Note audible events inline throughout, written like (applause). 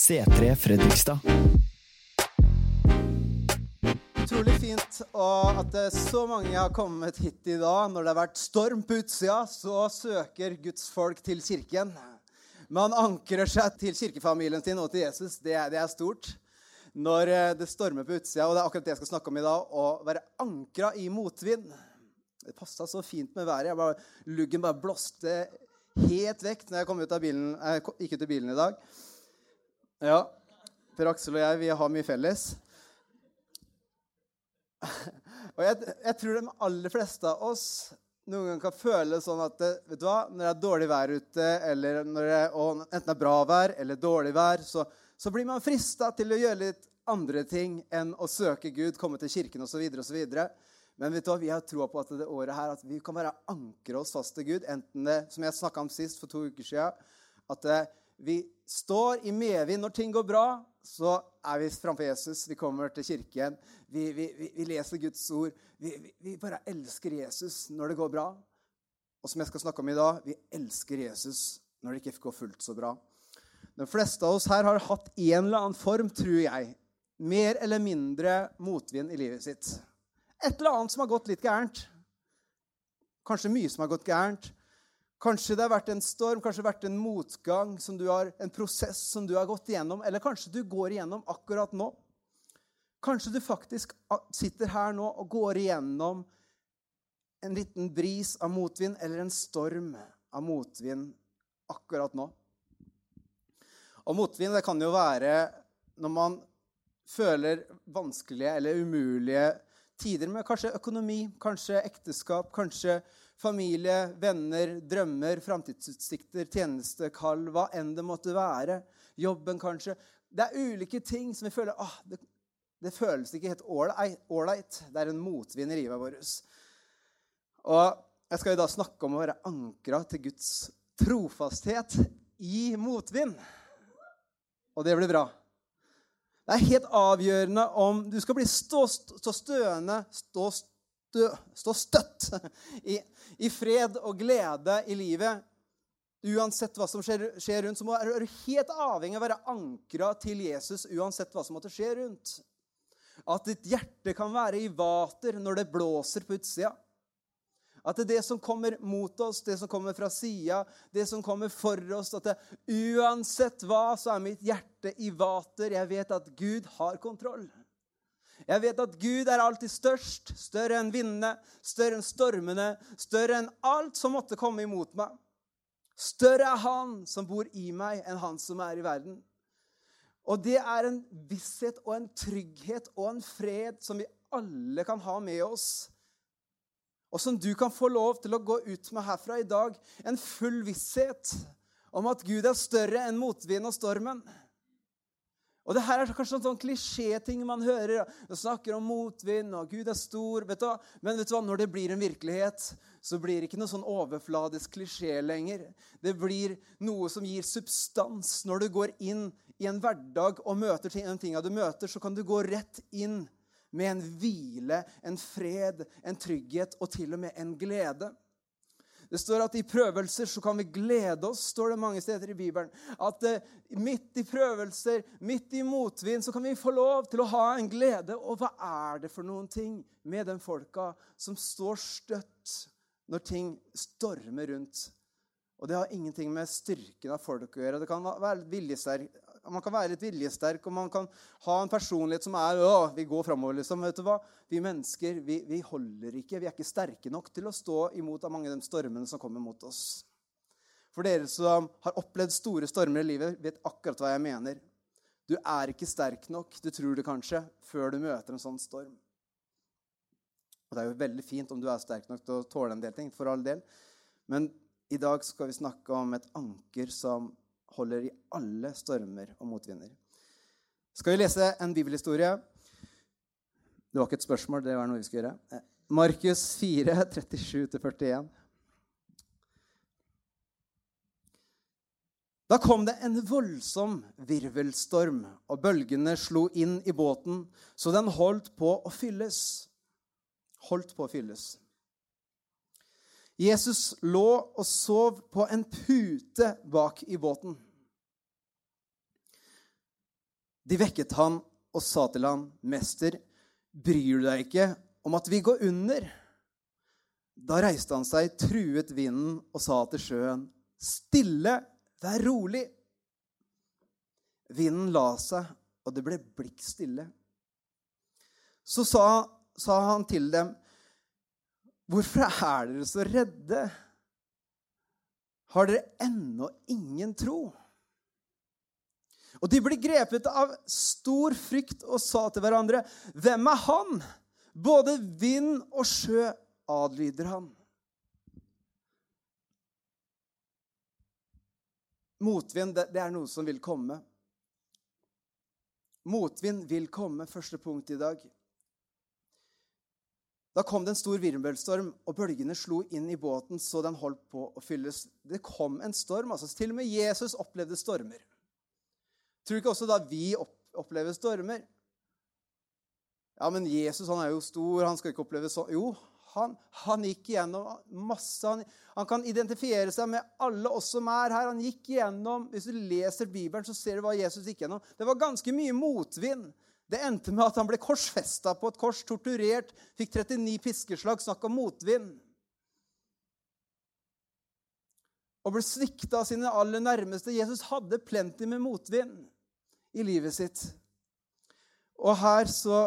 C3 Fredrikstad. Utrolig fint og at så mange har kommet hit i dag. Når det har vært storm på utsida, så søker Guds folk til kirken. Man ankrer seg til kirkefamilien sin og til Jesus. Det, det er stort. Når eh, det stormer på utsida, og det er akkurat det jeg skal snakke om i dag, å være ankra i motvind. Det passa så fint med været. Bare, luggen bare blåste helt vekk når jeg kom ut av bilen, jeg gikk ut av bilen i dag. Ja. Per Aksel og jeg, vi har mye felles. (laughs) Og jeg, jeg tror de aller fleste av oss noen ganger kan føle sånn at det, vet du hva, når det er dårlig vær ute, eller når det, og enten det er bra vær eller dårlig vær, så, så blir man frista til å gjøre litt andre ting enn å søke Gud, komme til kirken osv. osv. Men vet du hva, vi har troa på at det året her, at vi kan bare ankre oss fast til Gud. Enten det, som jeg snakka om sist, for to uker siden, at eh, vi står i medvind når ting går bra. Så er vi framfor Jesus, vi kommer til kirken, vi, vi, vi, vi leser Guds ord. Vi, bare elsker Jesus når det går bra. Og som jeg skal snakke om i dag, vi elsker Jesus når det ikke går fullt så bra. De fleste av oss her har hatt en eller annen form, tror jeg, mer eller mindre motvind i livet sitt. Et eller annet som har gått litt gærent. Kanskje mye som har gått gærent. Kanskje det har vært en storm, kanskje det har vært en motgang, har, en prosess som du har gått igjennom, eller kanskje du går igjennom akkurat nå. Kanskje du faktisk sitter her nå og går igjennom en liten bris av motvind eller en storm av motvind akkurat nå. Og motvind det kan jo være når man føler vanskelige eller umulige tider med kanskje økonomi, kanskje ekteskap, kanskje familie, venner, drømmer, framtidsutsikter, tjenestekall, hva enn det måtte være. Jobben, kanskje. Det er ulike ting som vi føler ah, det, det føles ikke helt ålreit. Det er en motvind i livet vårt. Og jeg skal jo da snakke om å være ankra til Guds trofasthet i motvind. Og det blir bra. Det er helt avgjørende om du skal bli stå, stå støende, stå, stå støtt i, i, fred og glede i livet. Uansett hva som skjer, skjer rundt, så må, er du helt avhengig av å være ankra til Jesus uansett hva som måtte skje rundt. At ditt hjerte kan være i vater når det blåser på utsida. At det, er det som kommer mot oss, det som kommer fra sida, det som kommer for oss at det, Uansett hva, så er mitt hjerte i vater. Jeg vet at Gud har kontroll. Jeg vet at Gud er alltid størst, større enn vindene, større enn stormene, større enn alt som måtte komme imot meg. Større er Han som bor i meg, enn Han som er i verden. Og det er en visshet og en trygghet og en fred som vi alle kan ha med oss og som du kan få lov til å gå ut med herfra i dag. En full visshet om at Gud er større enn motvind og stormen. Og det her er kanskje en sånn klisjéting man hører. Man snakker om motvind, og Gud er stor. Vet Men vet du hva? når det blir en virkelighet, så blir det ikke noe sånn overfladisk klisjé lenger. Det blir noe som gir substans. Når du går inn i en hverdag og møter ting, tingene du møter, så kan du gå rett inn med en hvile, en fred, en trygghet og til og med en glede. Det står at i prøvelser så kan vi glede oss, står det mange steder i Bibelen. At eh, midt i prøvelser, midt i motvind, så kan vi få lov til å ha en glede. Og hva er det for noen ting med den folka som står støtt når ting stormer rundt? Og det har ingenting med styrken av folk å gjøre. Det kan være viljesterk, man kan være litt viljesterk, og man kan ha en personlighet som er å, vi går framover, liksom. Vet du hva? Vi mennesker vi, vi, holder ikke. Vi er ikke sterke nok til å stå imot av mange av de stormene som kommer mot oss. For dere som har opplevd store stormer i livet, vet akkurat hva jeg mener. Du er ikke sterk nok, du tror det kanskje, før du møter en sånn storm. Og Det er jo veldig fint om du er sterk nok til å tåle en del ting. for all del. Men i dag skal vi snakke om et anker som holder i alle stormer og motvinder. Skal vi lese en bibelhistorie? Det var ikke et spørsmål, det var noe vi skulle gjøre. Eh, Markus 4, 37-41. (laughs) Da kom det en voldsom virvelstorm, og bølgene slo inn i båten, så den holdt på å fylles. Holdt på å fylles. Jesus lå og sov på en pute bak i båten. De vekket han og sa til han, 'Mester, bryr du deg ikke om at vi går under?' Da reiste han seg, truet vinden og sa til sjøen, 'Stille, vær rolig.' Vinden la seg, og det ble blikk stille. Så sa, sa han til dem, 'Hvorfor er dere så redde?' Har dere ennå ingen tro? Og de ble grepet av stor frykt og sa til hverandre, 'Hvem er han?' Både vind og sjø adlyder han. Motvind, det, er noe som vil komme. Motvind vil komme, første punkt i dag. Da kom det en stor virvelbølgestorm, og bølgene slo inn i båten så den holdt på å fylles. Det kom en storm. altså Til og med Jesus opplevde stormer. Tror du ikke også da vi opplever stormer? Ja, men Jesus han er jo stor, han skal ikke oppleve sånn. Jo, han, han, gikk igjennom masse. Han, han, kan identifiere seg med alle oss som er her. Han gikk igjennom, Hvis du leser Bibelen, så ser du hva Jesus gikk igjennom. Det var ganske mye motvind. Det endte med at han ble korsfesta på et kors, torturert, fikk 39 piskeslag, snakk om motvind. Og ble svikta av sine aller nærmeste. Jesus hadde plenty med motvind i livet sitt. Og her så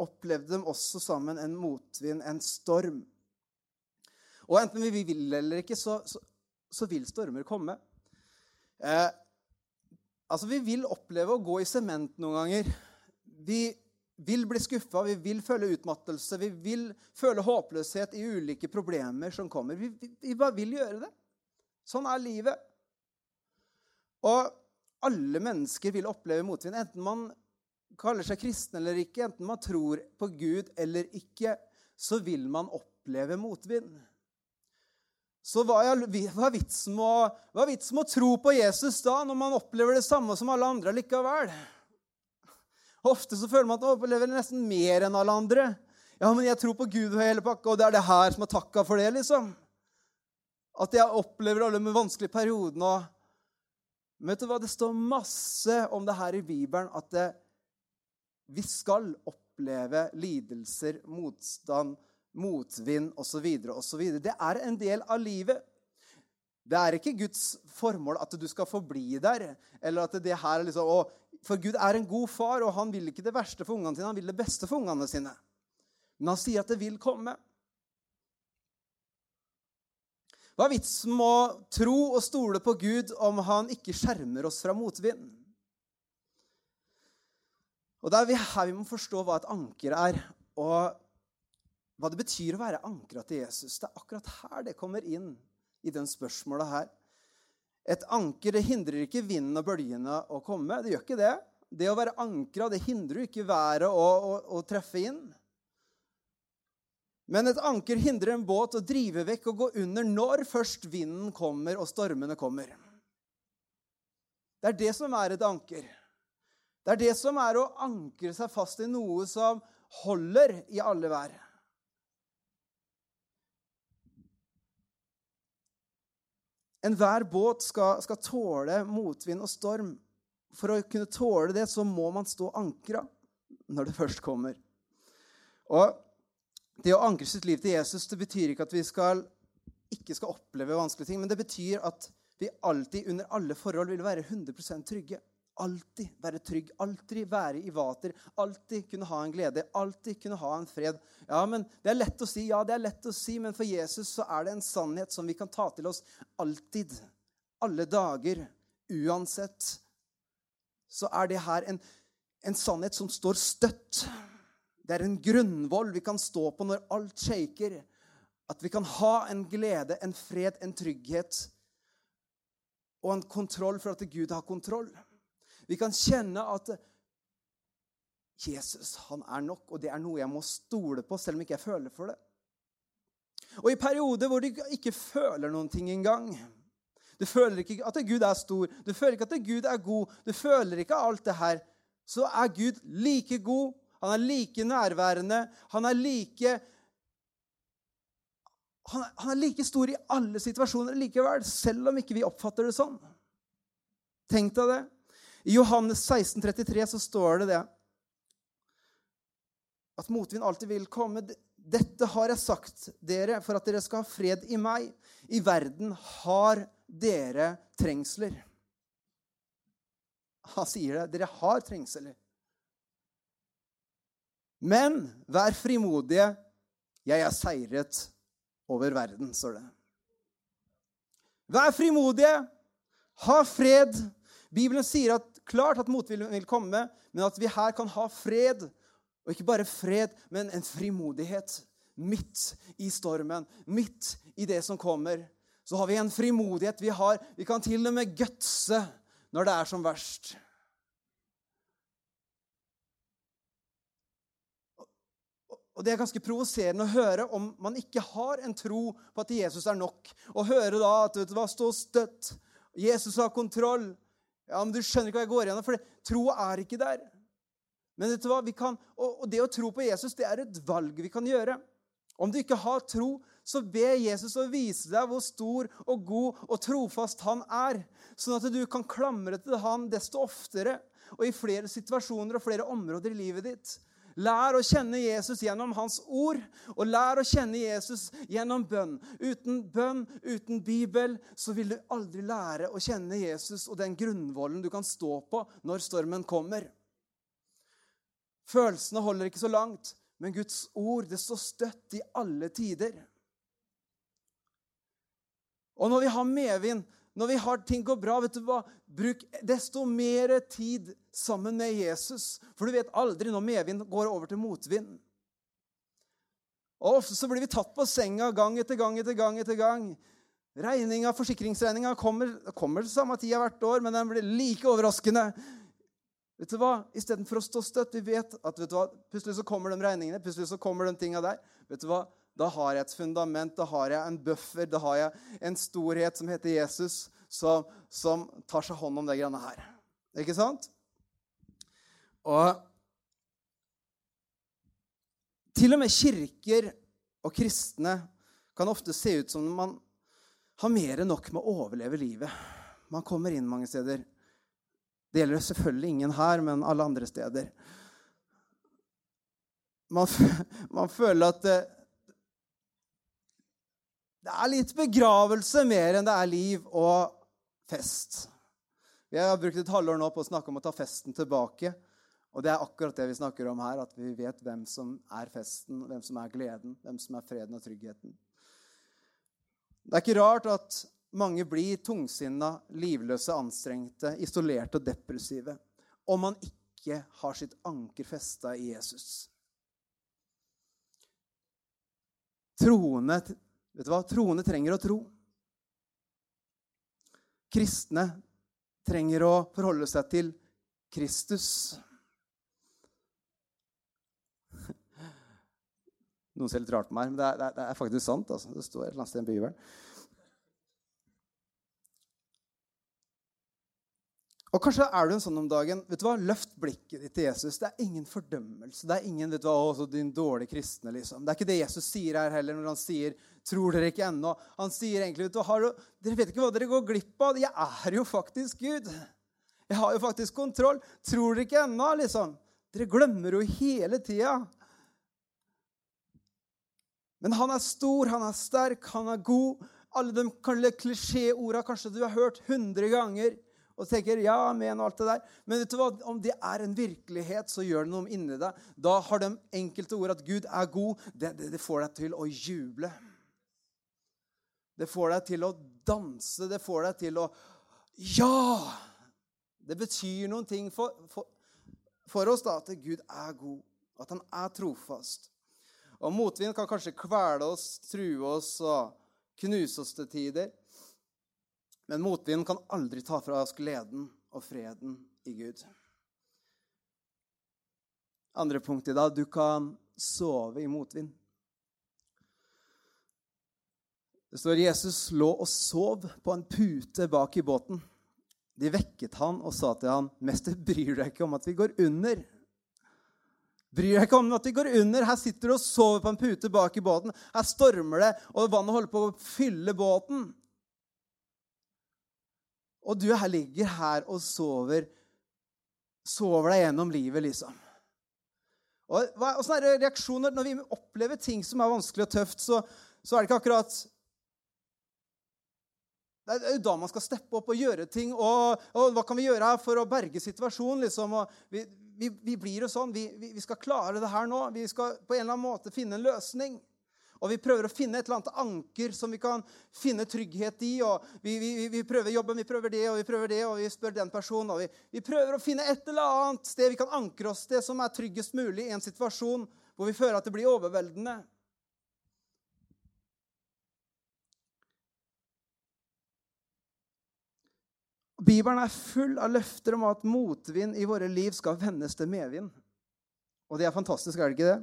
opplevde de også sammen en motvind, en storm. Og enten vi vil eller ikke, så, så, så vil stormer komme. Eh, altså, Vi vil oppleve å gå i sement noen ganger. Vi vil bli skuffa, vi vil føle utmattelse, vi vil føle håpløshet i ulike problemer som kommer. Vi, vi, vi bare vil gjøre det. Sånn er livet. Og alle mennesker vil oppleve motvind, enten man kaller seg kristen eller ikke, enten man tror på Gud eller ikke, så vil man oppleve motvind. Så hva er, er vitsen med å tro på Jesus da, når man opplever det samme som alle andre likevel? Ofte så føler man at man opplever nesten mer enn alle andre. Ja, men jeg tror på Gud og hele pakka, og det er det her som er takka for det, liksom. At jeg opplever alle de vanskelige periodene. Og vet du hva? Det står masse om det her i Bibelen, at det, vi skal oppleve lidelser, motstand, motvind osv. osv. Det er en del av livet. Det er ikke Guds formål at du skal forbli der, eller at det her er liksom, å, for Gud er en god far, og han vil ikke det verste for ungene sine. Han vil det beste for ungene sine. Men han sier at det vil komme. Hva er vitsen med å tro og stole på Gud om han ikke skjermer oss fra motvind? Og Det er her vi må forstå hva et anker er, og hva det betyr å være ankra til Jesus. Det er akkurat her det kommer inn i den spørsmålet her. Et anker det hindrer ikke vinden og bølgene å komme. Det gjør ikke det. Det å være ankra det hindrer ikke været å, å, å, treffe inn. Men et anker hindrer en båt å drive vekk og gå under når først vinden kommer og stormene kommer. Det er det som er et anker. Det er det som er å ankre seg fast i noe som holder i alle vær. Enhver båt skal, skal, tåle motvind og storm. For å kunne tåle det, så må man stå ankra når det (laughs) først kommer. Og det å ankre sitt liv til Jesus det betyr ikke at vi skal, ikke skal oppleve vanskelige ting, men det betyr at vi alltid, under alle forhold, vil være 100% trygge. Alltid være trygg, alltid være i vater, alltid kunne ha en glede, alltid kunne ha en fred. Ja, men Det er lett å si, ja, det er lett å si, men for Jesus så er det en sannhet som vi kan ta til oss alltid. Alle dager, uansett. Så er det her en, en sannhet som står støtt. Det er en grunnvoll vi kan stå på når alt shaker. At vi kan ha en glede, en fred, en trygghet og en kontroll for at Gud har kontroll. Vi kan kjenne at Jesus han er nok, og det er noe jeg må stole på, selv om ikke jeg føler for det. Og i perioder hvor du ikke føler noen ting engang Du føler ikke at Gud er stor, du føler ikke at Gud er god, du føler ikke alt det her, så er Gud like god, han er like nærværende, han er like han er, han er like stor i alle situasjoner likevel, selv om ikke vi oppfatter det sånn. Tenk deg det. I Johannes 16, 33 så står det det at motvind alltid vil komme. Dette har jeg sagt dere for at dere skal ha fred i meg. I verden har dere trengsler. Han sier det. Dere har trengsler. Men vær frimodige. Jeg er seiret over verden, står det. Vær frimodige. Ha fred. Bibelen sier at klart at motviljen vil komme, men at vi her kan ha fred. Og ikke bare fred, men en frimodighet. Midt i stormen, midt i det som kommer, så har vi en frimodighet. Vi, har, vi kan til og med gutse når det er som verst. Og Det er ganske provoserende å høre om man ikke har en tro på at Jesus er nok. Å høre da at vet du hva, stå støtt. Jesus har kontroll. Ja, men Du skjønner ikke hva jeg går igjennom, for troa er ikke der. Men vet du hva, kan, og, det å tro på Jesus det er et valg vi kan gjøre. Om du ikke har tro, så be Jesus å vise deg hvor stor og god og trofast han er, sånn at du kan klamre til han desto oftere og i flere situasjoner og flere områder i livet ditt. Lær å kjenne Jesus gjennom hans ord, og lær å kjenne Jesus gjennom bønn. Uten bønn, uten Bibel, så vil du aldri lære å kjenne Jesus og den grunnvollen du kan stå på når stormen kommer. Følelsene holder ikke så langt, men Guds ord det står støtt i alle tider. Og når vi har medvind, når vi har ting går bra, vet du hva? Bruk desto mer tid sammen med Jesus. For du vet aldri når medvind går over til motvind. Og Ofte så blir vi tatt på senga gang etter gang etter gang. etter gang. Regninga, Forsikringsregninga kommer, kommer til samme tida hvert år, men den blir like overraskende. Vet du hva? Istedenfor å stå støtt. Vi vet at vet du hva? plutselig så kommer de regningene, plutselig så kommer de tinga der. Vet du hva? Da har jeg et fundament, da har jeg en buffer, da har jeg en storhet som heter Jesus, som, som tar seg hånd om det greiene her. Ikke sant? Og til og med kirker og kristne kan ofte se ut som man har mer enn nok med å overleve livet. Man kommer inn mange steder. Det gjelder selvfølgelig ingen her, men alle andre steder. Man, (laughs) man føler at det, er litt begravelse mer enn det er liv og fest. Vi har brukt et halvår nå på å snakke om å ta festen tilbake. Og det er akkurat det vi snakker om her, at vi vet hvem som er festen, hvem som er gleden, hvem som er freden og tryggheten. Det er ikke rart at mange blir tungsinna, livløse, anstrengte, isolerte og depressive om man ikke har sitt anker festa i Jesus. Troende Vet du hva? Troende trenger å tro. Kristne trenger å forholde seg til Kristus. Noen ser litt rart på meg, men det er, det er faktisk sant. Altså. Det står et eller annet sted i Bibelen. Og Kanskje er du en sånn om dagen. vet du hva, Løft blikket ditt til Jesus. Det er ingen fordømmelse. Det er ingen vet du hva, også din dårlige kristne. liksom. Det er ikke det Jesus sier her heller når han sier 'tror dere ikke ennå'. Han sier egentlig ut, 'Dere vet ikke hva dere går glipp av. Jeg er jo faktisk Gud. Jeg har jo faktisk kontroll. Tror dere ikke ennå?' liksom. Dere glemmer jo hele tida. Men han er stor, han er sterk, han er god. Alle de klisjéorda kanskje du har hørt hundre ganger og tenker ja, men alt det der. Men vet du hva? om det er en virkelighet, så gjør det noe inni deg. Da har de enkelte ord at Gud er god, det, det, det, får deg til å juble. Det får deg til å danse. Det får deg til å Ja! Det betyr noen ting for, for, for oss da, at Gud er god, at han er trofast. Og motvind kan kanskje kvele oss, true oss og knuse oss til tider. Men motvind kan aldri ta fra oss gleden og freden i Gud. Andre punkt i dag du kan sove i motvind. Det står Jesus lå og sov på en pute bak i båten. De vekket han og sa til han, 'Mester, bryr deg ikke om at vi går under?' Bryr deg ikke om at vi går under. Her sitter du og sover på en pute bak i båten. Her stormer det, og vannet holder på å fylle båten. Og du her ligger her og sover sover deg gjennom livet, liksom. Og Åssen er reaksjoner når vi opplever ting som er vanskelig og tøft? Så, så er det ikke akkurat Det er jo da man skal steppe opp og gjøre ting. Og, og hva kan vi gjøre her for å berge situasjonen? liksom? Vi, vi, vi, blir jo sånn. Vi, vi, skal klare det her nå. Vi skal på en eller annen måte finne en løsning. Og vi prøver å finne et eller annet anker som vi kan finne trygghet i. og Vi, prøver jobben, vi prøver det og vi prøver det, og vi spør den personen. og vi, prøver å finne et eller annet sted vi kan ankre oss det som er tryggest mulig i en situasjon hvor vi føler at det blir overveldende. Bibelen er full av løfter om at motvind i våre liv skal vendes til medvind. Og det er fantastisk, er det ikke det?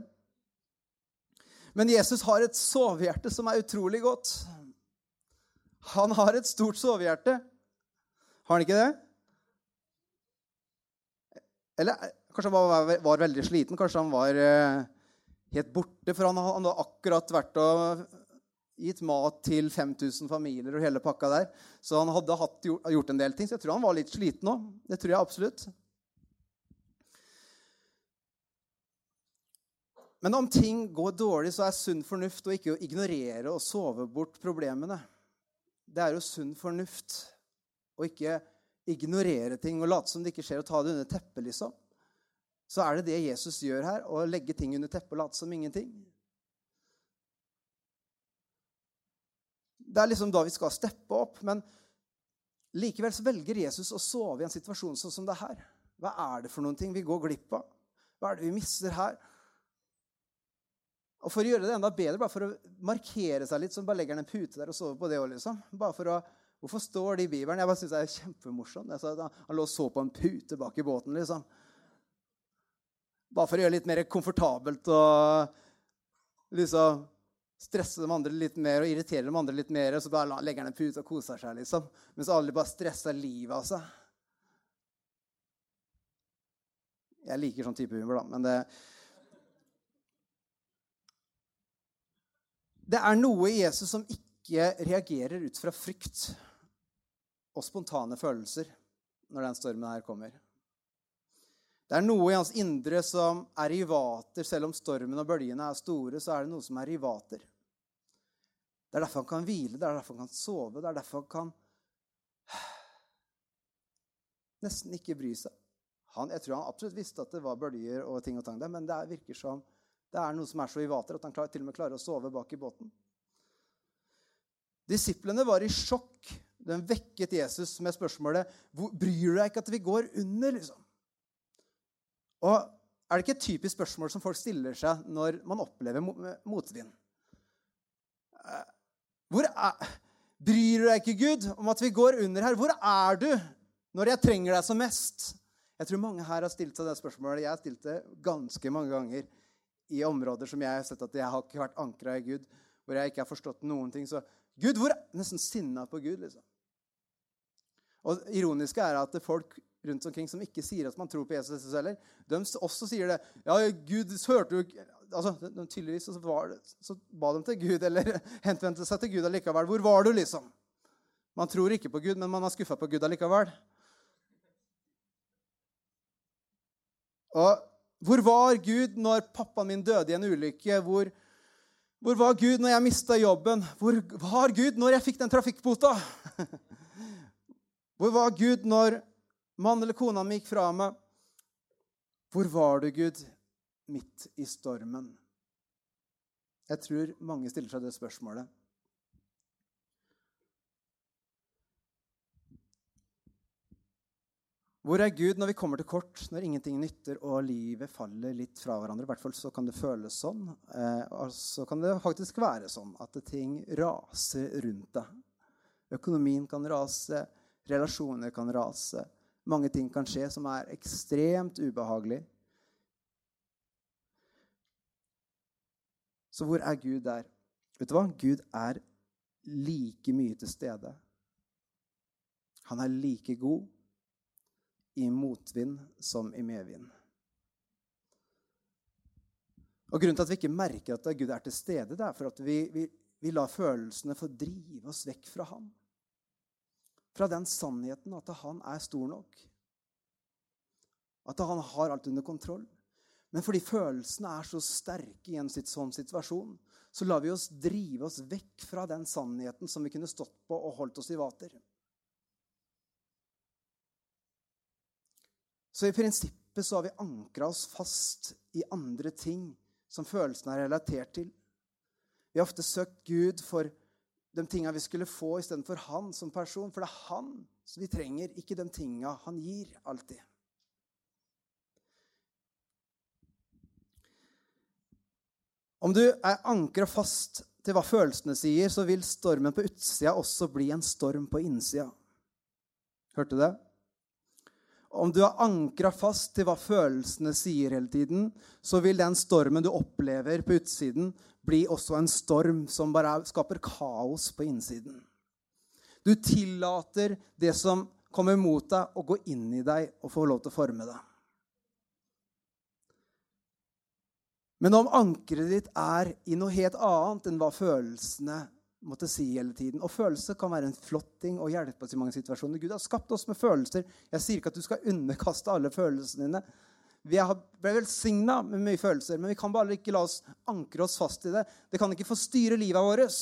Men Jesus har et sovehjerte som er utrolig godt. Han har et stort sovehjerte. Har han ikke det? Eller kanskje han var, var veldig sliten. Kanskje han var eh, helt borte. For han hadde akkurat vært og gitt mat til 5000 familier og hele pakka der. Så han hadde hatt, gjort en del ting. Så jeg tror han var litt sliten òg. Det tror jeg absolutt. Men om ting går dårlig, så er sunn fornuft å ikke ignorere og sove bort problemene. Det er jo sunn fornuft å ikke ignorere ting og late som det ikke skjer, og ta det under teppet, liksom. Så er det det Jesus gjør her, å legge ting under teppet og late som ingenting. Det er liksom da vi skal steppe opp. Men likevel så velger Jesus å sove i en situasjon sånn som det her. Hva er det for noen ting vi går glipp av? Hva er det vi mister her? Og for å gjøre det enda bedre, bare for å markere seg litt, så bare legger han en pute der og sover på det òg, liksom. Bare for å, Hvorfor står det i Bibelen? Jeg bare synes det er kjempemorsomt. Han lå og så på en pute bak i båten, liksom. Bare for å gjøre det litt mer komfortabelt og liksom stresse de andre litt mer og irritere de andre litt mer. Og så bare legger han en pute og koser seg, liksom. Mens alle bare stresser livet av seg. Jeg liker sånn type humor, da. men det... Det er noe i Jesus som ikke reagerer ut fra frykt og spontane følelser når den stormen her kommer. Det er noe i hans indre som er i vater. Selv om stormen og bølgene er store, så er det noe som er i vater. Det er derfor han kan hvile, det er derfor han kan sove, det er derfor han kan nesten ikke bry seg. Han, jeg tror han absolutt visste at det var bølger og ting og tang der, men det virker som det er noe som er så i vater at han til og med klarer å sove bak i båten. Disiplene var i sjokk. Den vekket Jesus med spørsmålet Bryr du deg ikke at vi går under? liksom? Og Er det ikke et typisk spørsmål som folk stiller seg når man opplever motvind? Eh, hvor er, Bryr du deg ikke, Gud, om at vi går under her? Hvor er du når jeg trenger deg som mest? Jeg tror mange her har stilt seg det spørsmålet. Jeg har stilt det ganske mange ganger i områder som jeg har sett at jeg har ikke vært ankra i Gud, hvor jeg ikke har forstått noen ting. Så Gud, hvor er Nesten sinna på Gud, liksom. Og det ironiske er at folk rundt omkring som ikke sier at man tror på Jesus heller, de også sier det. Ja, Gud hørte jo altså, Tydeligvis så, det, så ba de til Gud, eller (laughs) henvendte seg til Gud allikevel. Hvor var du, liksom? Man tror ikke på Gud, men man er skuffa på Gud allikevel. Og hvor var Gud når pappaen min døde i en ulykke? Hvor, hvor var Gud når jeg mista jobben? Hvor var Gud når jeg fikk den trafikkbota? (laughs) Hvor var Gud når mannen eller kona mi gikk fra meg? Hvor var du, Gud, midt i stormen? Jeg tror mange stiller seg det spørsmålet. Hvor er Gud når vi kommer til kort, når ingenting nytter og livet faller litt fra hverandre? I hvert fall så kan det føles sånn. Eh, og så kan det faktisk være sånn at ting raser rundt deg. Økonomien kan rase, relasjoner kan rase. Mange ting kan skje som er ekstremt ubehagelig. Så hvor er Gud der? Vet du hva? Gud er like mye til stede. Han er like god i motvind som i medvind. Og Grunnen til at vi ikke merker at Gud er til stede, det er for at vi, vi, vi lar følelsene få drive oss vekk fra ham. Fra den sannheten at han er stor nok. At han har alt under kontroll. Men fordi følelsene er så sterke i en sånn situasjon, så lar vi oss drive oss vekk fra den sannheten som vi kunne stått på og holdt oss i vater. Så i prinsippet så har vi ankra oss fast i andre ting som følelsene er relatert til. Vi har ofte søkt Gud for de tinga vi skulle få, istedenfor han som person. For det er han som vi trenger, ikke de tinga han gir alltid. Om du er ankra fast til hva følelsene sier, så vil stormen på utsida også bli en storm på innsida. Hørte du det? Om du er ankra fast til hva følelsene sier hele tiden, så vil den stormen du opplever på utsiden, bli også en storm som bare skaper kaos på innsiden. Du tillater det som kommer mot deg, å gå inn i deg og få lov til å forme deg. Men om ankeret ditt er i noe helt annet enn hva følelsene måtte si hele tiden Og følelser kan være en flott ting og hjelpe oss i mange situasjoner. Gud har skapt oss med følelser. Jeg sier ikke at du skal underkaste alle følelsene dine. Vi ble velsigna med mye følelser, men vi kan bare ikke la oss ankre oss fast i det. Det kan ikke få styre livet vårt.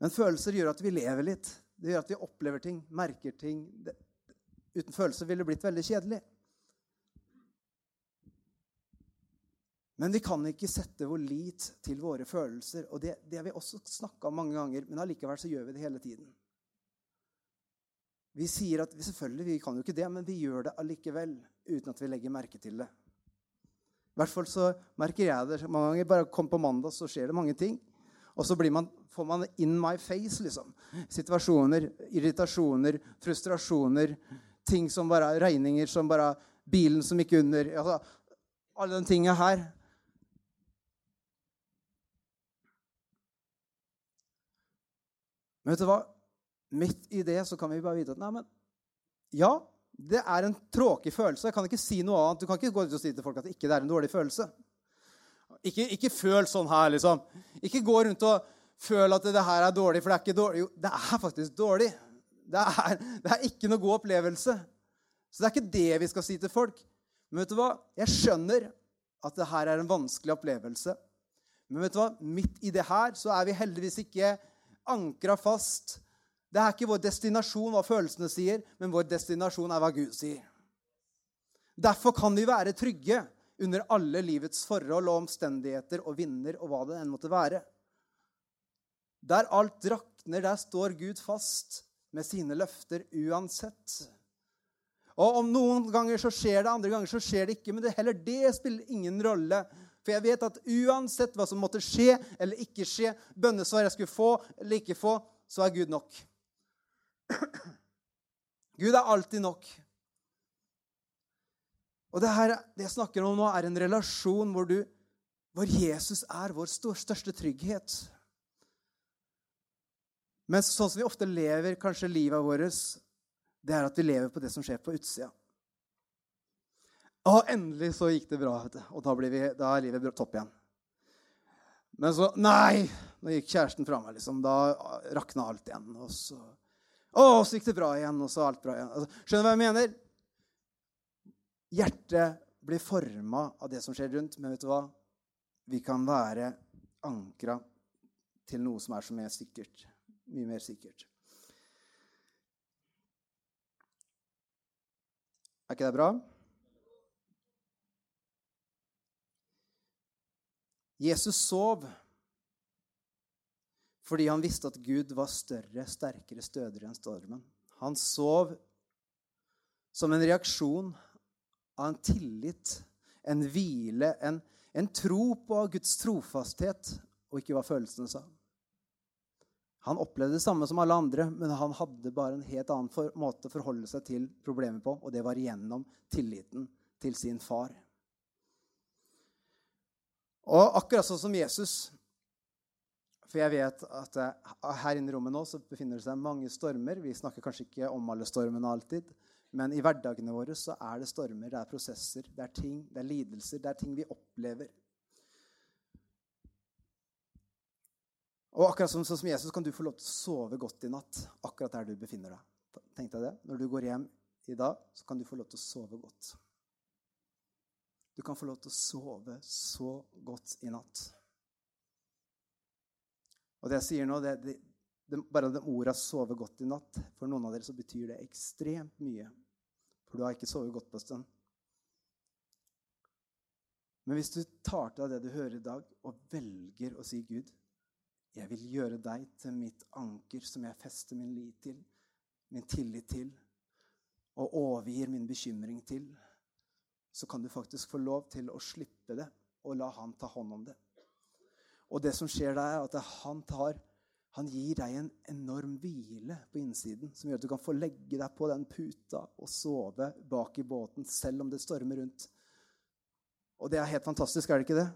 Men følelser gjør at vi lever litt. Det gjør at vi opplever ting, merker ting. Uten følelser ville det blitt veldig kjedelig. Men vi kan ikke sette vår lit til våre følelser. Og det, det har vi også snakka om mange ganger, men allikevel så gjør vi det hele tiden. Vi sier at selvfølgelig, vi kan jo ikke det, men vi gjør det allikevel uten at vi legger merke til det. I hvert fall så merker jeg det mange ganger. Bare kom på mandag, så skjer det mange ting. Og så man, får man in my face, liksom. Situasjoner, irritasjoner, frustrasjoner, ting som bare regninger som bare Bilen som gikk under altså, Alle de tingene her. Men vet du hva? Midt i det så kan vi bare vite at nei, men ja, det er en tråkig følelse. Jeg kan ikke si noe annet. Du kan ikke gå ut og si til folk at det ikke er en dårlig følelse. Ikke, ikke føl sånn her, liksom. Ikke gå rundt og føl at det her er dårlig, for det er ikke dårlig. Jo, det er faktisk dårlig. Det er, det er ikke noe god opplevelse. Så det er ikke det vi skal si til folk. Men vet du hva? Jeg skjønner at det her er en vanskelig opplevelse. Men vet du hva? midt i det her så er vi heldigvis ikke ankra fast. Det er ikke vår destinasjon hva følelsene sier, men vår destinasjon er hva Gud sier. Derfor kan vi være trygge under alle livets forhold og omstendigheter og vinder og hva det enn måtte være. Der alt drakner, der står Gud fast med sine løfter uansett. Og Om noen ganger så skjer det, andre ganger så skjer det ikke. Men det, heller det spiller ingen rolle. For jeg vet at uansett hva som måtte skje eller ikke skje, bønnesvar jeg skulle få eller ikke få, så er Gud nok. Gud er alltid nok. Og det, her, det jeg snakker om nå, er en relasjon hvor, du, hvor Jesus er vår største trygghet. Men sånn som vi ofte lever kanskje livet vårt, det er at vi lever på det som skjer på utsida. Og endelig så gikk det bra, og da, vi, da er livet topp igjen. Men så Nei! Nå gikk kjæresten fra meg. liksom. Da rakna alt igjen. Og så, å, så gikk det bra igjen, og så alt bra igjen. Altså, skjønner du hva jeg mener? Hjertet blir forma av det som skjer rundt, men vet du hva? Vi kan være ankra til noe som er så mer sikkert. Mye mer sikkert. Er ikke det bra? Jesus sov fordi han visste at Gud var større, sterkere, stødigere enn stormen. Han sov som en reaksjon av en tillit, en hvile, en, en tro på Guds trofasthet, og ikke hva følelsene sa. Han opplevde det samme som alle andre, men han hadde bare en helt annen for, måte å forholde seg til problemet på, og det var gjennom tilliten til sin far. Og akkurat sånn som Jesus For jeg vet at eh, her inne i rommet nå så befinner det seg mange stormer. Vi snakker kanskje ikke om alle stormene alltid, men i hverdagene våre så er det stormer, det er prosesser, det er ting, det er lidelser, det er ting vi opplever. Og akkurat som, som Jesus kan du få lov til å sove godt i natt akkurat der du befinner deg. Tenk deg det. Når du går hjem i dag, så kan du få lov til å sove godt. Du kan få lov til å sove så godt i natt. Og det jeg sier nå, det, det, det, bare de orda 'sove godt i natt' For noen av dere så betyr det ekstremt mye. For du har ikke sovet godt på en stund. Men hvis du tar til deg det du hører i dag, og velger å si, 'Gud, jeg vil gjøre deg til mitt anker som jeg fester min lit til, min tillit til, og overgir min bekymring til, så kan du faktisk få lov til å slippe det og la han ta hånd om det. Og det som skjer da, er at han, tar, han gir deg en enorm hvile på innsiden, som gjør at du kan få legge deg på den puta og sove bak i båten selv om det stormer rundt. Og det er helt fantastisk, er det ikke det?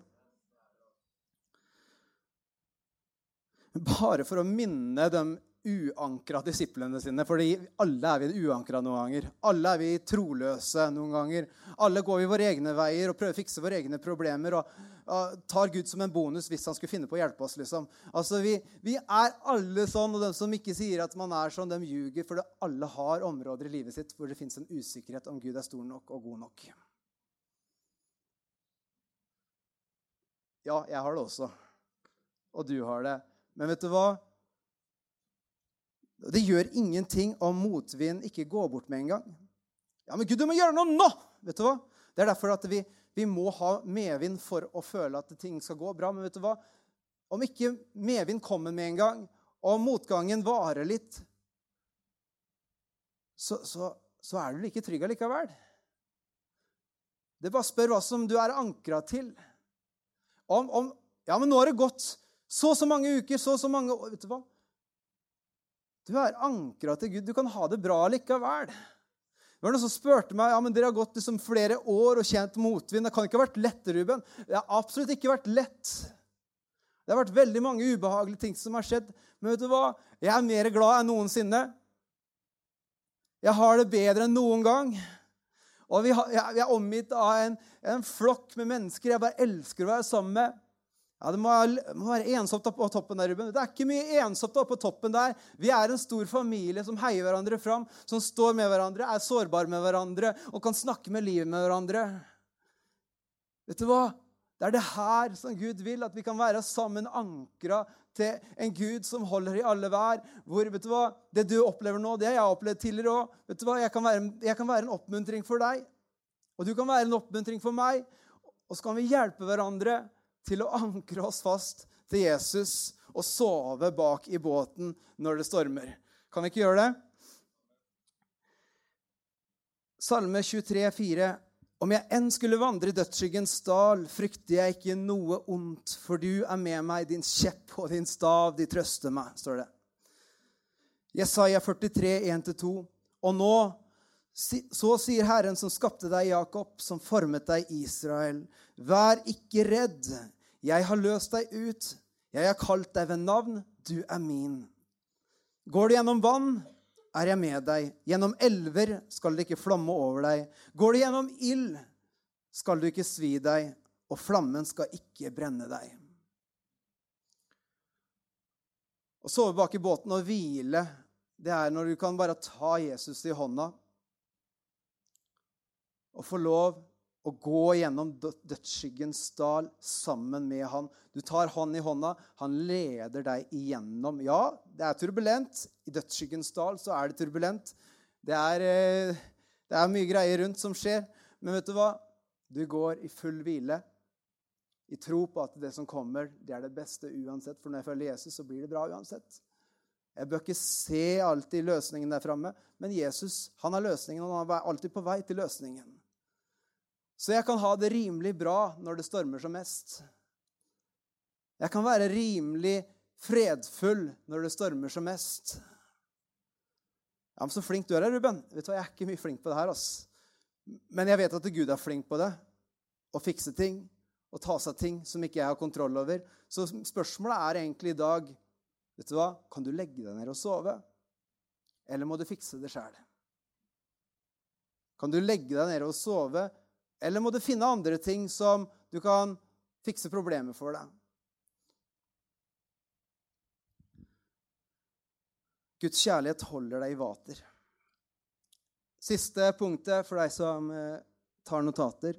Bare for å minne de uankra disiplene sine. fordi alle er vi uankra noen ganger. Alle er vi troløse noen ganger. Alle går vi våre egne veier og prøver å fikse våre egne problemer. og tar Gud som en bonus hvis han skulle finne på å hjelpe oss. liksom. Altså, vi, vi, er alle sånn, og de som ikke sier at man er sånn, de ljuger. For alle har områder i livet sitt hvor det fins en usikkerhet om Gud er stor nok og god nok. Ja, jeg har det også. Og du har det. Men vet du hva? Det gjør ingenting om motvind ikke går bort med en gang. Ja, men Gud, du må gjøre noe nå! Vet du hva? Det er derfor at vi, vi må ha medvind for å føle at ting skal gå bra. Men vet du hva? Om ikke medvind kommer med en gang, og motgangen varer litt, så, så, så er du like trygg allikevel. Det bare spør hva som du er ankra til. Om, om, ja, men nå har det gått så og så mange uker, så og så mange. Vet du hva? Du er ankra til Gud. Du kan ha det bra likevel. Det var noen som spurte meg ja, men dere har gått liksom flere år og kjent motvind. Det kan ikke ha vært lett, Ruben. Det har absolutt ikke vært lett. Det har vært veldig mange ubehagelige ting som har skjedd. Men vet du hva? Jeg er mer glad enn noensinne. Jeg har det bedre enn noen gang. Og vi, har, jeg er omgitt av en, en flokk med mennesker jeg bare elsker å være sammen med. Ja, Det må, være ensomt på toppen der, Ruben. Det er ikke mye ensomt på toppen der. Vi er en stor familie som heier hverandre fram, som står med hverandre, er sårbare med hverandre og kan snakke med livet med hverandre. Vet du hva? Det er det her som Gud vil, at vi kan være sammen ankra til en Gud som holder i alle vær. Hvor, vet du hva? Det du opplever nå, det har jeg opplevd tidligere òg. Jeg, kan være, jeg kan være en oppmuntring for deg, og du kan være en oppmuntring for meg. Og så kan vi hjelpe hverandre til å ankre oss fast til Jesus og sove bak i båten når det stormer. Kan vi ikke gjøre det? Salme 23, 23,4. Om jeg enn skulle vandre i dødsskyggens dal, frykter jeg ikke noe ondt, for du er med meg, din kjepp og din stav, de trøster meg, står det. Jesaja 43, 1-2. Og nå, så sier Herren som skapte deg, Jakob, som formet deg, Israel. Vær ikke redd. Jeg har løst deg ut. Jeg har kalt deg ved navn. Du er min. Går du gjennom vann, er jeg med deg. Gjennom elver skal det ikke flamme over deg. Går du gjennom ild, skal du ikke svi deg, og flammen skal ikke brenne deg. Å sove bak i båten og hvile, det er når du kan bare ta Jesus i hånda og få lov å gå gjennom dødsskyggens dal sammen med han. Du tar han i hånda. Han leder deg igjennom. Ja, det er turbulent. I dødsskyggens dal så er det turbulent. Det er, eh, det er mye greier rundt som skjer. Men vet du hva? Du går i full hvile, i tro på at det som kommer, det er det beste uansett. For når jeg følger Jesus, så blir det bra uansett. Jeg bør ikke se alltid løsningen der framme, men Jesus han har løsningen, og han er alltid på vei til løsningen. Så jeg kan ha det rimelig bra når det stormer som mest. Jeg kan være rimelig fredfull når det stormer som mest. Ja, men Så flink du er, Ruben. Vet du hva, Jeg er ikke mye flink på det her. ass. Men jeg vet at Gud er flink på det. Å fikse ting Å ta seg ting som ikke jeg har kontroll over. Så spørsmålet er egentlig i dag vet du hva, Kan du legge deg ned og sove? Eller må du fikse det sjæl? Kan du legge deg ned og sove, eller må du finne andre ting som du kan fikse problemer for deg? Guds kjærlighet holder deg i vater. Siste punktet for deg som eh, tar notater.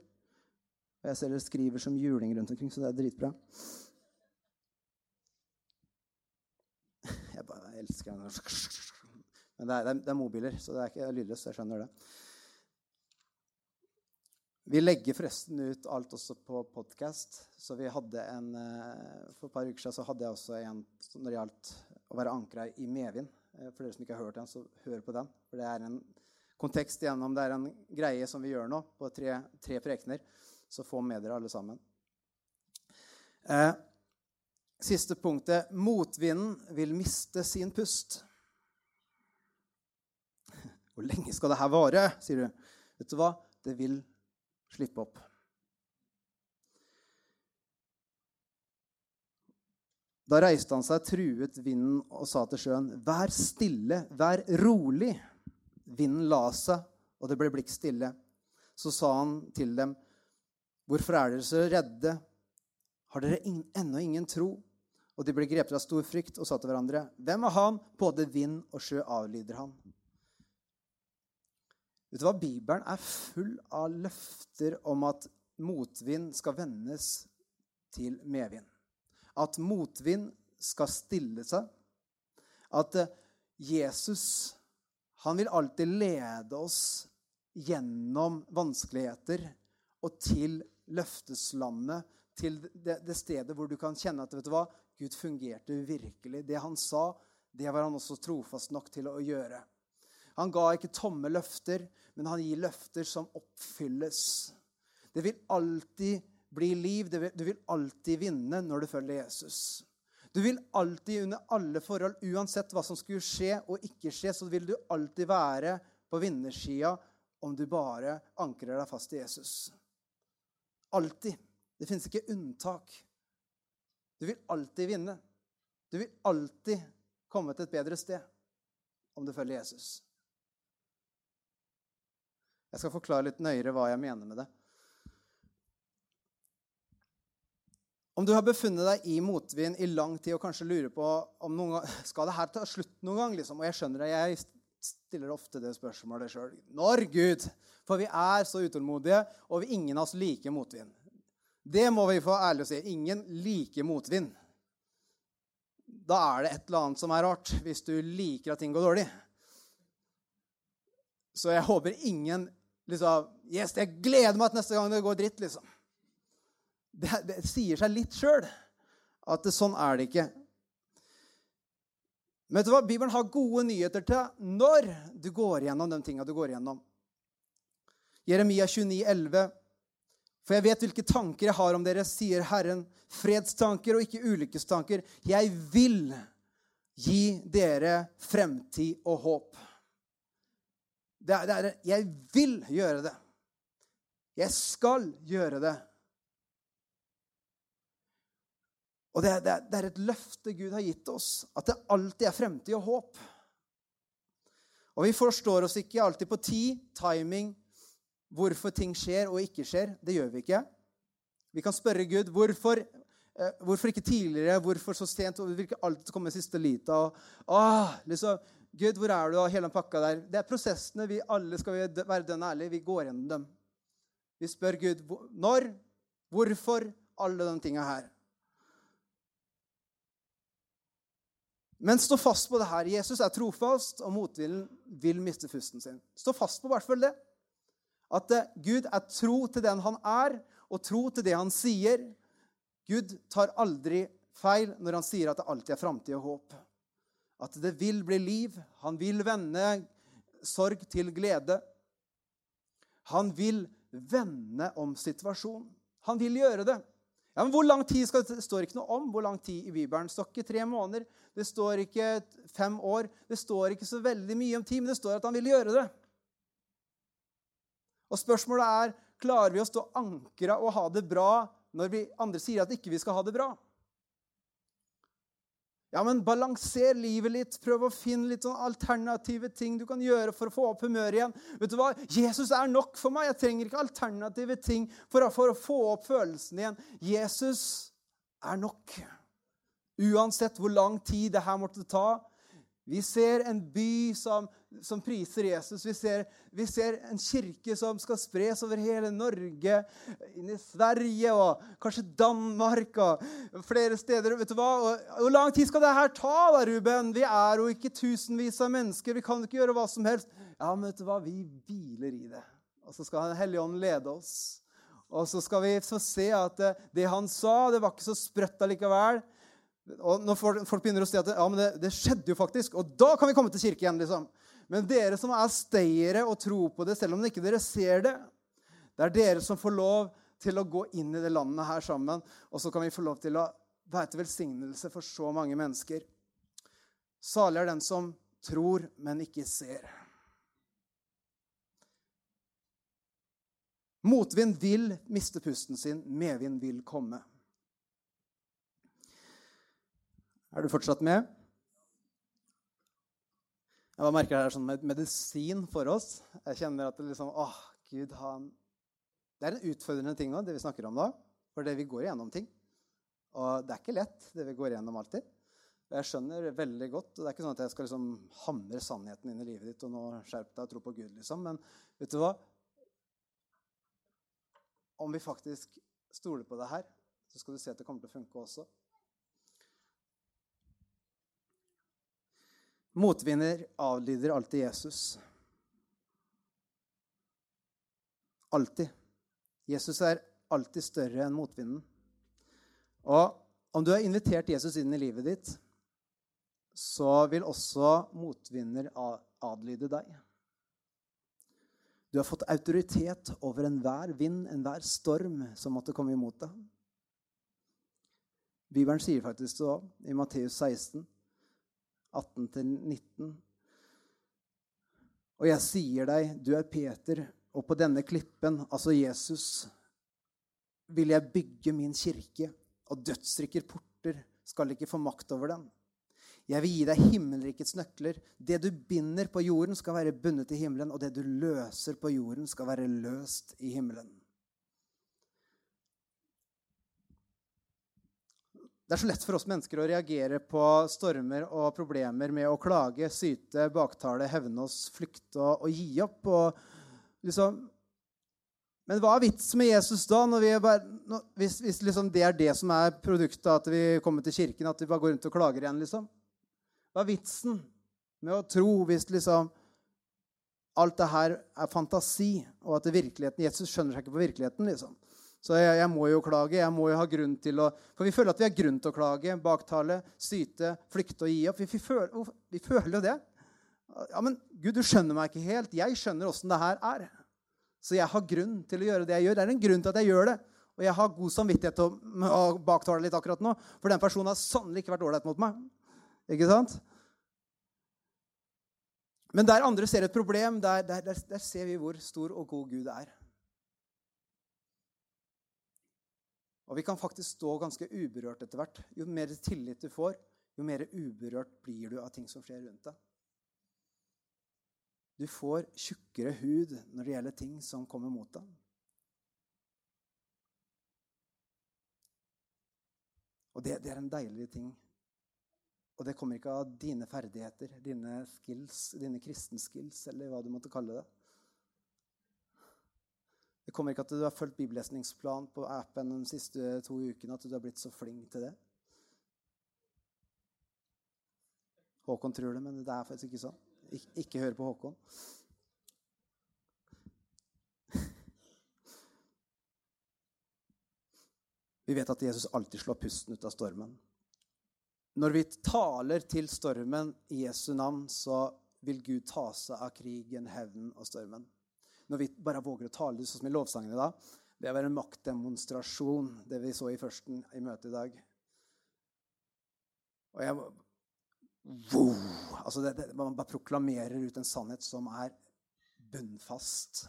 Jeg ser dere skriver som juling rundt omkring, så det er dritbra. Jeg bare elsker den. Men det er, det er, mobiler, så det er ikke lydløst. Jeg skjønner det. Vi legger forresten ut alt også på podkast. Så vi hadde en eh, For et par uker siden så hadde jeg også en når det gjaldt å være ankra i medvind. Eh, for dere som ikke har hørt den, så hør på den. For det er en kontekst igjennom. Det er en greie som vi gjør nå på tre, tre prekener. Så få med dere alle sammen. Eh, siste punktet. Motvinden vil miste sin pust. (laughs) Hvor lenge skal det her vare? sier du. Vet du hva? Det vil slippe opp. Da reiste han seg, truet vinden og sa til sjøen, 'Vær stille, vær rolig.' Vinden la seg, og det ble blikk stille. Så sa han til dem, 'Hvorfor er dere så redde? Har dere ennå ingen tro?' Og de ble grepet av stor frykt og sa til hverandre, 'Hvem er han? Både vind og sjø avlyder han.' Vet du hva? Bibelen er full av løfter om at motvind skal vendes til medvind. At motvind skal stille seg. At eh, Jesus han vil alltid lede oss gjennom vanskeligheter og til løfteslandet, til det, det, stedet hvor du kan kjenne at vet du hva, Gud fungerte virkelig. Det han sa, det var han også trofast nok til å gjøre. Han ga ikke tomme løfter, men han gir løfter som oppfylles. Det vil alltid bli liv. Du vil alltid vinne når du følger Jesus. Du vil alltid under alle forhold, uansett hva som skulle skje og ikke skje, så vil du alltid være på vinnersida om du bare ankrer deg fast i Jesus. Alltid. Det fins ikke unntak. Du vil alltid vinne. Du vil alltid komme til et bedre sted om du følger Jesus. Jeg skal forklare litt nøyere hva jeg mener med det. Om du har befunnet deg i motvind i lang tid og kanskje lurer på om noen gang, (laughs) skal det her ta slutt noen gang, liksom? og jeg skjønner det, jeg stiller ofte det spørsmålet sjøl. Når, Gud? For vi er så utålmodige, og vi ingen av oss liker motvind. Det må vi få ærlig å si. Ingen liker motvind. Da er det et eller annet som er rart, hvis du liker at ting går dårlig. Så jeg håper ingen liksom Yes, jeg gleder meg til neste gang det går dritt, liksom. Det, det sier seg litt sjøl at det, sånn er det ikke. Men vet du hva? Bibelen har gode nyheter til når du går gjennom de tinga du går gjennom. Jeremia 29, 11. For jeg vet hvilke tanker jeg har om dere, sier Herren. Fredstanker og ikke ulykkestanker. Jeg vil gi dere fremtid og håp. Det er, det er, jeg vil gjøre det. Jeg skal gjøre det. Og det det, det er, et løfte Gud har gitt oss, at det alltid er fremtid og håp. Og vi forstår oss ikke alltid på tid, timing, hvorfor ting skjer og ikke skjer. Det gjør vi ikke. Vi kan spørre Gud hvorfor, eh, hvorfor ikke tidligere, hvorfor så sent. og Vi vil ikke alltid komme siste lita. Og, ah, liksom, Gud, hvor er du? Og hele den pakka der. Det er prosessene. Vi alle skal være dønn ærlige. Vi går gjennom dem. Vi spør Gud når, hvorfor, alle de tinga her. Men stå fast på det her. Jesus er trofast, og motvillen vil miste fusten sin. Stå fast på hvert fall det. At eh, Gud er tro til den han er, og tro til det han sier. Gud tar aldri feil når han sier at det alltid er framtid og håp at det vil bli liv. Han vil vende sorg til glede. Han vil vende om situasjonen. Han vil gjøre det. Ja, men hvor lang tid skal, Det står ikke noe om hvor lang tid i Bibelen. Det står ikke tre måneder, det står ikke fem år. Det står ikke så veldig mye om tid, men det står at han vil gjøre det. Og Spørsmålet er klarer vi å stå ankra og ha det bra når vi andre sier at ikke vi skal ha det bra. Ja, men balanser livet litt. Prøv å finne litt sånn alternative ting du kan gjøre for å få opp humøret igjen. Vet du hva? Jesus er nok for meg. Jeg trenger ikke alternative ting for å, for å få opp følelsen igjen. Jesus er nok. Uansett hvor lang tid det her måtte ta. Vi ser en by som som priser Jesus. Vi ser, vi ser, en kirke som skal spres over hele Norge, inn i Sverige og kanskje Danmark og flere steder. Vet du hva? Og, hvor lang tid skal det her ta, da, Ruben? Vi er jo ikke tusenvis av mennesker. Vi kan ikke gjøre hva som helst. Ja, men vet du hva? Vi hviler i det. Og så skal Den hellige ånd lede oss. Og så skal vi få se at det, det han sa, det var ikke så sprøtt allikevel. Og når folk begynner å si at ja, men det, det, skjedde jo faktisk, og da kan vi komme til kirke igjen. liksom. Men dere som er stayere og tror på det, selv om ikke dere ser det, det er dere som får lov til å gå inn i det landet her sammen. Og så kan vi få lov til å være til velsignelse for så mange mennesker. Salig er den som tror, men ikke ser. Motvind vil miste pusten sin, medvind vil komme. Er du fortsatt med? Jeg merker det er sånn med medisin for oss. Jeg kjenner at det liksom åh, Gud, han Det er en utfordrende ting òg, det vi snakker om da. For det vi går igjennom ting. Og det er ikke lett, det vi går igjennom alltid. Jeg skjønner veldig godt. og Det er ikke sånn at jeg skal liksom hamre sannheten inn i livet ditt og nå skjerp deg og tro på Gud, liksom. Men vet du hva? Om vi faktisk stoler på det her, så skal du se at det kommer til å funke også. Motvinner avlyder alltid Jesus. Alltid. Jesus er alltid større enn motvinden. Og om du har invitert Jesus inn i livet ditt, så vil også motvinner adlyde deg. Du har fått autoritet over enhver vind, enhver storm som måtte komme imot deg. Bibelen sier faktisk så i Matteus 16 18-19. Og jeg sier deg, du er Peter, og på denne klippen, altså Jesus, vil jeg bygge min kirke, og dødsrikker porter skal ikke få makt over den. Jeg vil gi deg himmelrikets nøkler. Det du binder på jorden, skal være bundet i himmelen, og det du løser på jorden, skal være løst i himmelen. Det er så lett for oss mennesker å reagere på stormer og problemer med å klage, syte, baktale, hevne oss, flykte og, og gi opp. Og liksom, men hva er vitsen med Jesus da, bare, når, hvis, hvis liksom det er det som er produktet av at vi kommer til kirken, at vi bare går rundt og klager igjen? liksom? Hva er vitsen med å tro hvis liksom alt det her er fantasi, og at virkeligheten, Jesus skjønner seg ikke på virkeligheten? liksom? Så jeg, jeg, må jo klage. Jeg må jo ha grunn til å For vi føler at vi har grunn til å klage, baktale, syte, flykte og gi opp. Vi, vi, føler, vi føler jo det. Ja, men Gud, du skjønner meg ikke helt. Jeg skjønner åssen det her er. Så jeg har grunn til å gjøre det jeg gjør. Det er en grunn til at jeg gjør det. Og jeg har god samvittighet til å baktale litt akkurat nå, for den personen har sannelig ikke vært ålreit mot meg. Ikke sant? Men der andre ser et problem, der, der, der, der ser vi hvor stor og god Gud er. Og vi kan faktisk stå ganske uberørt etter hvert. Jo mer tillit du får, jo mer uberørt blir du av ting som skjer rundt deg. Du får tjukkere hud når det gjelder ting som kommer mot deg. Og det, det er en deilig ting. Og det kommer ikke av dine ferdigheter, dine skills, dine kristenskills, eller hva du måtte kalle det. Det kommer ikke at du har fulgt bibellesningsplan på appen de siste to ukene, at du har blitt så flink til det. Håkon tror det, men det er faktisk ikke sånn. Ik ikke hør på Håkon. Vi vet at Jesus alltid slår pusten ut av stormen. Når vi taler til stormen i Jesu navn, så vil Gud ta seg av krigen, hevnen og stormen når vi bare våger å tale det sånn som i lovsangene da, det var en maktdemonstrasjon, det vi så i førsten i møtet i dag. Og jeg wow, altså det, det, Man bare proklamerer ut en sannhet som er bunnfast.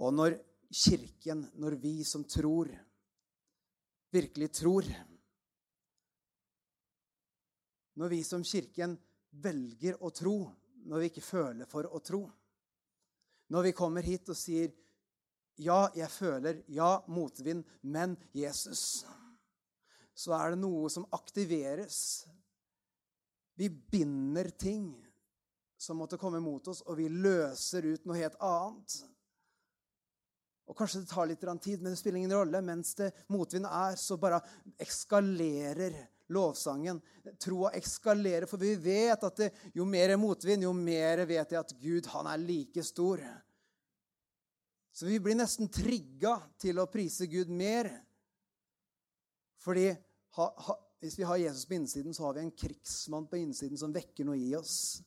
Og når Kirken, når vi som tror, virkelig tror Når vi som Kirken velger å tro, når vi ikke føler for å tro når vi kommer hit og sier ja, jeg føler, ja, motvind, men Jesus, så er det noe som aktiveres. Vi binder ting som måtte komme mot oss, og vi løser ut noe helt annet. Og Kanskje det tar litt tid, men det spiller ingen rolle. Mens det motvind er, så bare ekskalerer lovsangen. Troa ekskalerer, for vi vet at det, jo mer motvind, jo mer vet jeg at Gud han er like stor. Så vi blir nesten trigga til å prise Gud mer. Fordi ha, ha, hvis vi har Jesus på innsiden, så har vi en krigsmann på innsiden som vekker noe i oss.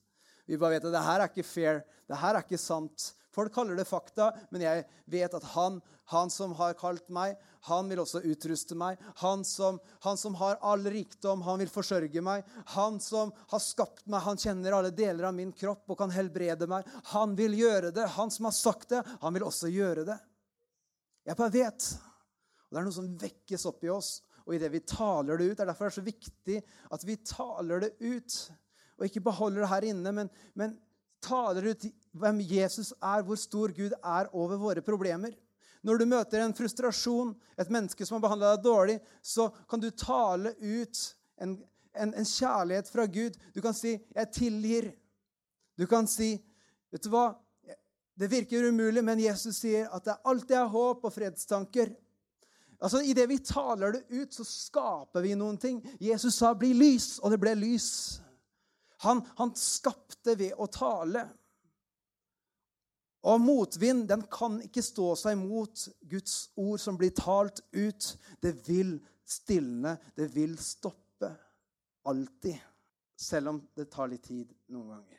Vi bare vet at det her er ikke fair, det her er ikke sant. Folk kaller det fakta, men jeg vet at han, han som har kalt meg, han vil også utruste meg. Han som, han som har all rikdom, han vil forsørge meg. Han som har skapt meg, han kjenner alle deler av min kropp og kan helbrede meg. Han vil gjøre det. Han som har sagt det, han vil også gjøre det. Jeg bare vet. Og Det er noe som vekkes opp i oss, og idet vi taler det ut. Det er derfor det er så viktig at vi taler det ut og ikke beholder det her inne, men, men taler ut hvem Jesus er, hvor stor Gud er over våre problemer. Når du møter en frustrasjon, et menneske som har behandla deg dårlig, så kan du tale ut en, en, en, kjærlighet fra Gud. Du kan si 'Jeg tilgir'. Du kan si 'Vet du hva? Det virker umulig, men Jesus sier at det alltid er håp og fredstanker'. Altså, Idet vi taler det ut, så skaper vi noen ting. Jesus sa 'bli lys', og det ble lys. Han, han skapte ved å tale. Og motvind den kan ikke stå seg mot Guds ord som blir talt ut. Det vil stilne, det vil stoppe. Alltid. Selv om det tar litt tid noen ganger.